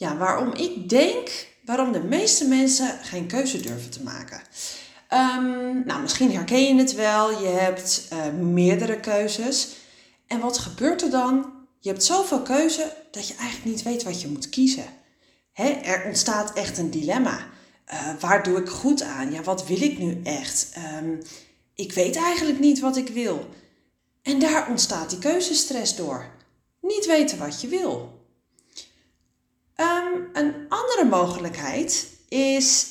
ja, waarom ik denk waarom de meeste mensen geen keuze durven te maken. Ehm, nou, misschien herken je het wel. Je hebt uh, meerdere keuzes. En wat gebeurt er dan? Je hebt zoveel keuze dat je eigenlijk niet weet wat je moet kiezen. Hè? er ontstaat echt een dilemma. Uh, waar doe ik goed aan? Ja, wat wil ik nu echt? Um, ik weet eigenlijk niet wat ik wil. En daar ontstaat die keuzestress door. Niet weten wat je wil. Um, een andere mogelijkheid is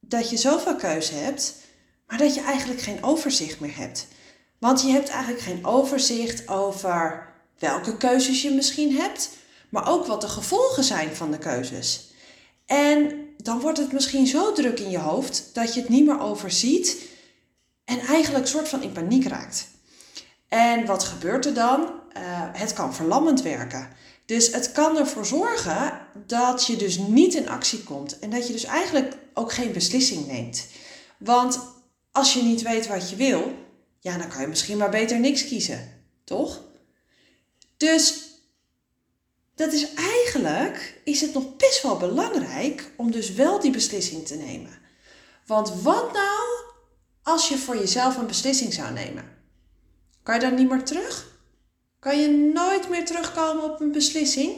dat je zoveel keuze hebt, maar dat je eigenlijk geen overzicht meer hebt. Want je hebt eigenlijk geen overzicht over welke keuzes je misschien hebt, maar ook wat de gevolgen zijn van de keuzes. En dan wordt het misschien zo druk in je hoofd dat je het niet meer overziet en eigenlijk soort van in paniek raakt. En wat gebeurt er dan? Uh, het kan verlammend werken. Dus het kan ervoor zorgen dat je dus niet in actie komt en dat je dus eigenlijk ook geen beslissing neemt. Want als je niet weet wat je wil, ja, dan kan je misschien maar beter niks kiezen, toch? Dus dat is eigenlijk, is het nog best wel belangrijk om dus wel die beslissing te nemen. Want wat nou als je voor jezelf een beslissing zou nemen? Kan je dan niet meer terug? Kan je nooit meer terugkomen op een beslissing?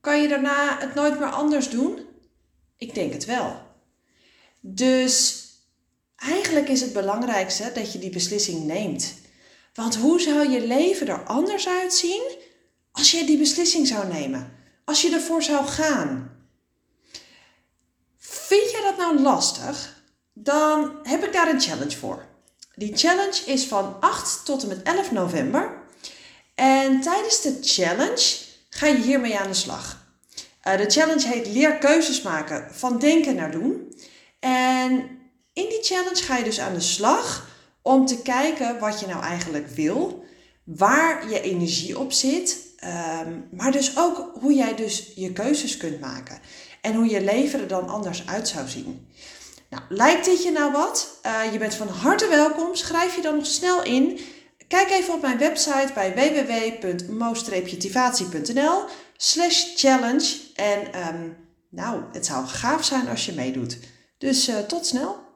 Kan je daarna het nooit meer anders doen? Ik denk het wel. Dus eigenlijk is het belangrijkste dat je die beslissing neemt. Want hoe zou je leven er anders uitzien als je die beslissing zou nemen? Als je ervoor zou gaan? Vind je dat nou lastig? Dan heb ik daar een challenge voor. Die challenge is van 8 tot en met 11 november. En tijdens de challenge ga je hiermee aan de slag. Uh, de challenge heet Leer keuzes maken van denken naar doen. En in die challenge ga je dus aan de slag om te kijken wat je nou eigenlijk wil, waar je energie op zit, um, maar dus ook hoe jij dus je keuzes kunt maken en hoe je leven er dan anders uit zou zien. Nou, lijkt dit je nou wat? Uh, je bent van harte welkom. Schrijf je dan nog snel in. Kijk even op mijn website bij www.mo-tivatie.nl slash challenge. En um, nou, het zou gaaf zijn als je meedoet. Dus uh, tot snel!